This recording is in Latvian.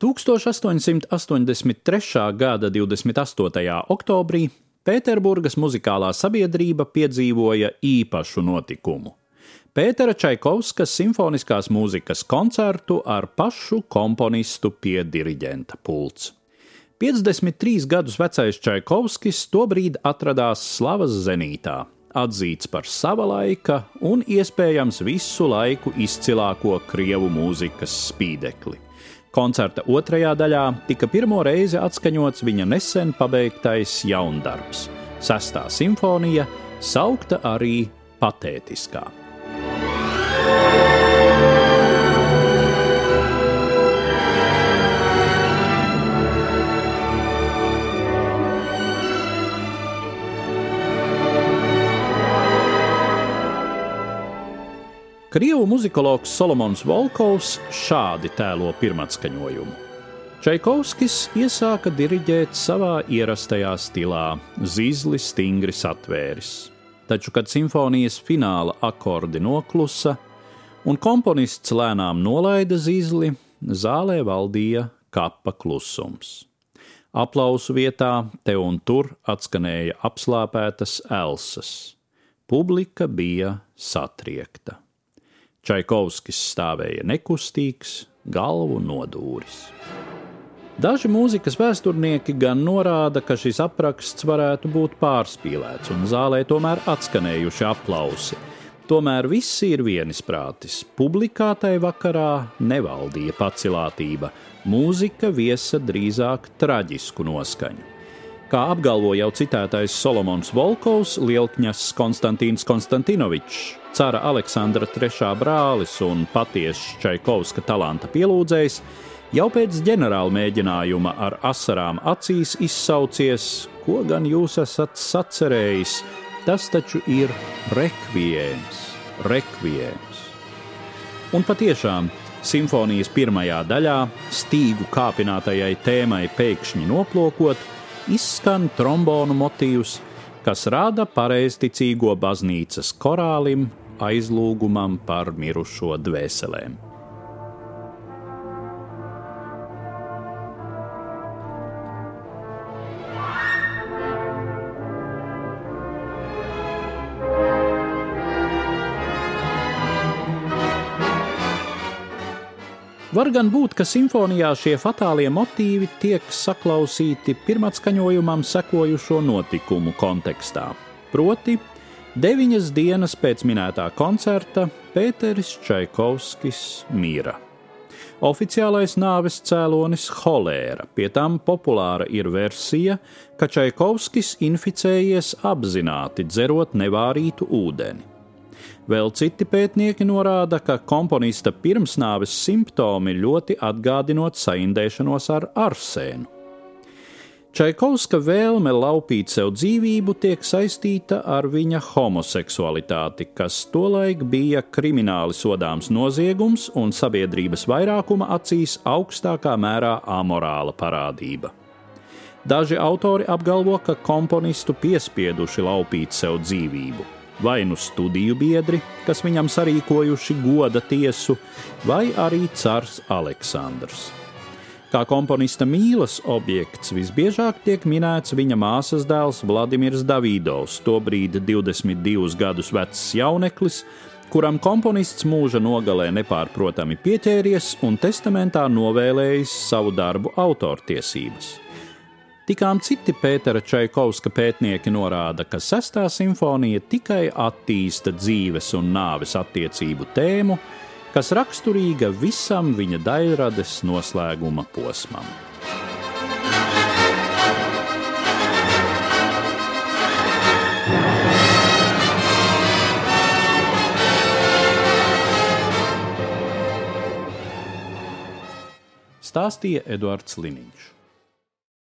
1883. gada 28. oktobrī Pēterburgas muzikālā sabiedrība piedzīvoja īpašu notikumu. Pētera Čaikovskas simfoniskās mūzikas koncertu ar pašu komponistu pie diriģenta pults. 53 gadus vecais Čaikovskis tobrīd atradās slavas zenītā, atzīts par sava laika un iespējams visu laiku izcilāko krievu mūzikas spīdekli. Koncerta otrajā daļā tika pirmo reizi atskaņots viņa nesen pabeigtais jaundarbs - Sestā simfonija, saukta arī patētiskā. Krievu muzikologs Solomons Volkovs šādi tēlo pirmatskaņojumu. Čaikovskis iesāka diriģēt savā ierastajā stilā, zīzli stingri satvēris. Taču, kad simfonijas fināla akordi noklusa un komponists lēnām nolaida zīzli, zālē valdīja kapa klusums. Aplausu vietā te un tur atskanēja apslāpētas elsas. Publika bija satriekta. Čaikovskis stāvēja nekustīgs, galvu nodūris. Daži mūzikas vēsturnieki gan norāda, ka šis apraksts varētu būt pārspīlēts, un zālē tomēr atskanējuši aplausi. Tomēr visi ir vienisprātis. Publikā tai vakarā nevaldīja pacilātība, mūzika viesa drīzāk traģisku noskaņu. Kā apgalvo jau citētais Solomons Volkovs, Lielkņas Konstantīns Konstantinovičs, cara Aleksandra III brālis un patiesa Čaikovska talanta pielūdzējs, jau pēc ģenerāla mēģinājuma ar asarām acīs izsaucies, ko gan jūs esat sacerējis, tas taču ir rekvijēms, rekvijēms. Un patiešām simfonijas pirmajā daļā, stīgu kāpinātajai tēmai pēkšņi noplokot, izskan trombonu motīvs, kas rada pareizticīgo baznīcas korālim aizlūgumam par mirušo dvēselēm. Var gan būt, ka simfonijā šie fatālie motīvi tiek saklausīti pirmatskaņojumam sekojušo notikumu kontekstā. Proti, Deviņas dienas pēc minētā koncerta Pēteris Čaikovskis mira. Oficiālais nāves cēlonis - holēra, pie tam populāra ir versija, ka Čaikovskis inficējies apzināti dzerot nevārītu ūdeni. Vēl citi pētnieki norāda, ka komponista pirmsnāves simptomi ļoti atgādinot saindēšanos ar arsēnu. Čaikovska vēlme laupīt sev dzīvību tiek saistīta ar viņa homoseksualitāti, kas tolaik bija krimināli sodāms noziegums un sabiedrības vairākuma acīs augstākā mērā amorāla parādība. Daži autori apgalvo, ka komponistu piespieduši laupīt sev dzīvību, vai nu studiju biedri, kas viņam sarīkojuši goda tiesu, vai arī cars Aleksandrs. Kā komponista mīlas objekts visbiežāk tiek minēts viņa māsas dēls Vladimirs Davidovs, tobrīd 22 gadus vecs jauneklis, kuram komponists mūža nogalē nepārprotami pieķēries un testamentā novēlējis savu darbu autortiesības. Tikām citi Pētera Čaikovska pētnieki norāda, ka sestā simfonija tikai attīsta dzīves un nāves attiecību tēmu, kas raksturīga visam viņa daļrades noslēguma posmam. Stāstīja Eduards Liniņš.